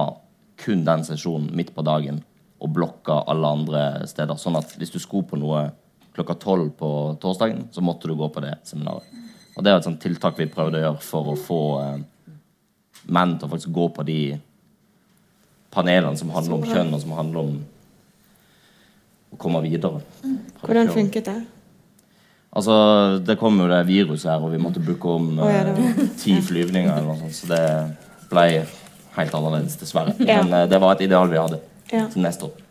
kun den sesjonen midt på dagen og blokka alle andre steder. Sånn at hvis du skulle på noe klokka tolv på torsdagen, så måtte du gå på det seminaret. Og det er et sånt tiltak vi prøvde å gjøre for å få eh, menn til å faktisk gå på de panelene som handler om kjønn, og som handler om å komme videre. Hvordan funket det? Altså, Det kom jo det viruset her, og vi måtte booke om eh, ti flyvninger. eller noe sånt, Så det ble helt annerledes, dessverre. Men eh, det var et ideal vi hadde Ja. til neste år.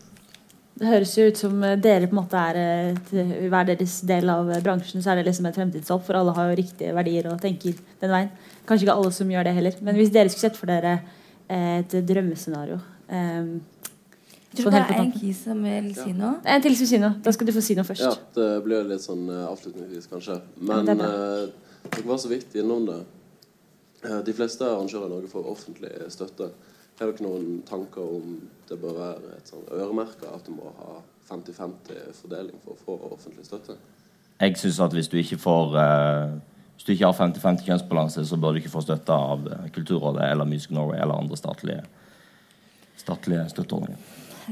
Det høres jo ut som eh, dere på en måte er eh, hver deres del av eh, bransjen. Så er det liksom et fremtidshåp, for alle har jo riktige verdier og tenker den veien. Kanskje ikke alle som gjør det heller. Men hvis dere skulle sett for dere et drømmescenario um, Jeg tror det er en kis som vil si noe. En til som sier noe. Da skal du få si noe først. Ja, det blir litt sånn avslutningsvis, kanskje. Men det er eh, dere var så vidt innom det. Eh, de fleste arrangører i Norge får offentlig støtte. Har dere noen tanker om det bør være et sånn øremerke at du må ha 50-50 fordeling for å få offentlig støtte? Jeg synes at hvis du ikke får eh, Hvis du ikke har 50-50 kjønnsbalanse, så bør du ikke få støtte av eh, Kulturrådet eller Music Norway eller andre statlige, statlige støtteordninger.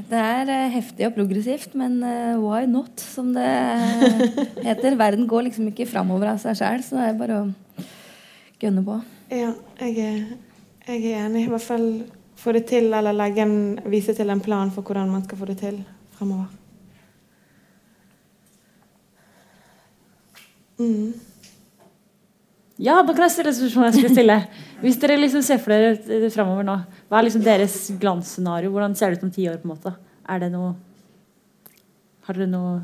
Det er eh, heftig og progressivt, men eh, why not, som det heter. Verden går liksom ikke framover av seg sjæl, så det er bare å gønne på. Ja, jeg er, jeg er enig. I hvert fall få det til, eller en, vise til en plan for hvordan man skal få det til fremover. Mm. Ja, jeg stille et jeg skulle stille. Hvis dere liksom ser for dere eh, fremover nå, hva er liksom deres glansscenario? Hvordan ser det ut om ti år? på en måte? Er det noe Har dere noe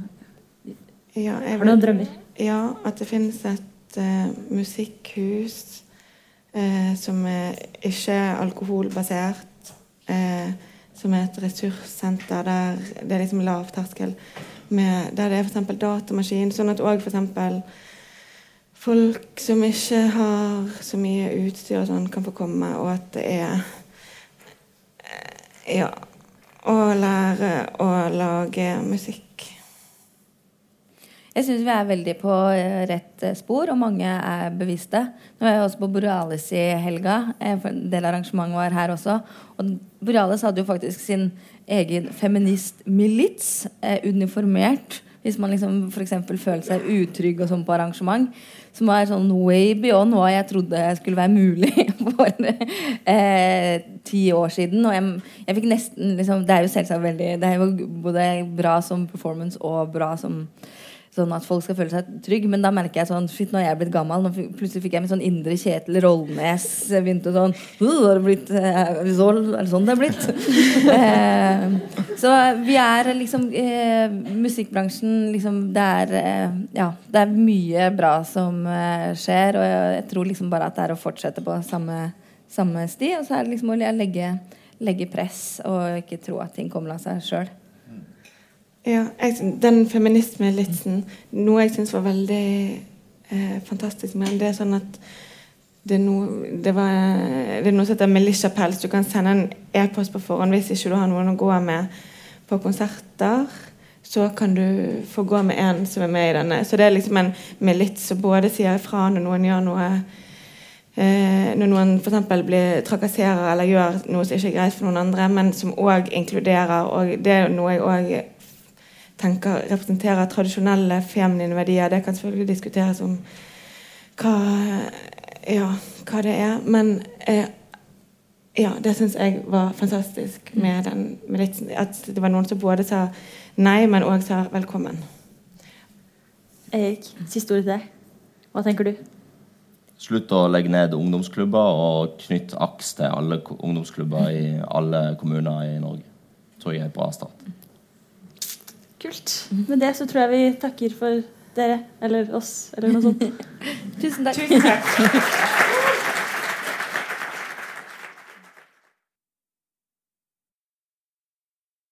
Ja, Har dere noen drømmer? Ja, at det finnes et uh, musikkhus uh, som er ikke er alkoholbasert. Eh, som er et ressurssenter der det er liksom lav terskel. Med, der det er f.eks. datamaskin, sånn at òg f.eks. folk som ikke har så mye utstyr og sånn, kan få komme, og at det er eh, Ja. Å lære å lage musikk. Jeg syns vi er veldig på eh, rett eh, spor, og mange er bevisste. Nå er jeg også på Borealis i helga. eh, En del arrangement var her også. Og Borealis hadde jo faktisk sin egen feministmilits, uniformert. Hvis man liksom f.eks. føler seg utrygg og sånn på arrangement. Som var sånn way beyond hva jeg trodde skulle være mulig (laughs) for eh, ti år siden. Og jeg, jeg fikk nesten liksom, Det er jo selvsagt veldig Det er jo både bra som performance og bra som Sånn at folk skal føle seg trygg Men da merker jeg sånn Shit, nå er jeg blitt gammel. Nå plutselig fikk jeg min sånn indre Kjetil Rollnes. Jeg begynte sånn «Uh, har det blitt, eh, Er det er det sånn det er blitt? (laughs) eh, så vi er liksom eh, Musikkbransjen liksom Det er eh, Ja, det er mye bra som eh, skjer. Og jeg, jeg tror liksom bare at det er å fortsette på samme, samme sti. Og så er det liksom å legge, legge press og ikke tro at ting kommer av seg sjøl. Ja, jeg, den feminismelitsen Noe jeg syns var veldig eh, fantastisk med den, det er sånn at det er, noe, det, var, det er noe som heter Militia Pels. Du kan sende en e-post på forhånd hvis ikke du har noen å gå med på konserter. Så kan du få gå med en som er med i denne. Så det er liksom en milits som både sier ifra når noen gjør noe eh, Når noen f.eks. trakasserer eller gjør noe som ikke er greit for noen andre, men som òg inkluderer. Og det er noe jeg òg tenker representerer tradisjonelle feminine verdier. Det kan selvfølgelig diskuteres om hva ja, hva det er. Men eh, ja, det syns jeg var fantastisk med den med litt, At det var noen som både sa nei, men òg sa velkommen. Erik, siste ord til deg. Hva tenker du? Slutt å legge ned ungdomsklubber, og knytt aks til alle ungdomsklubber i alle kommuner i Norge. Tror jeg er et bra start. Kult. Med det så tror jeg vi takker for dere. Eller oss, eller noe sånt. (laughs) Tusen takk. Tusen takk. (laughs)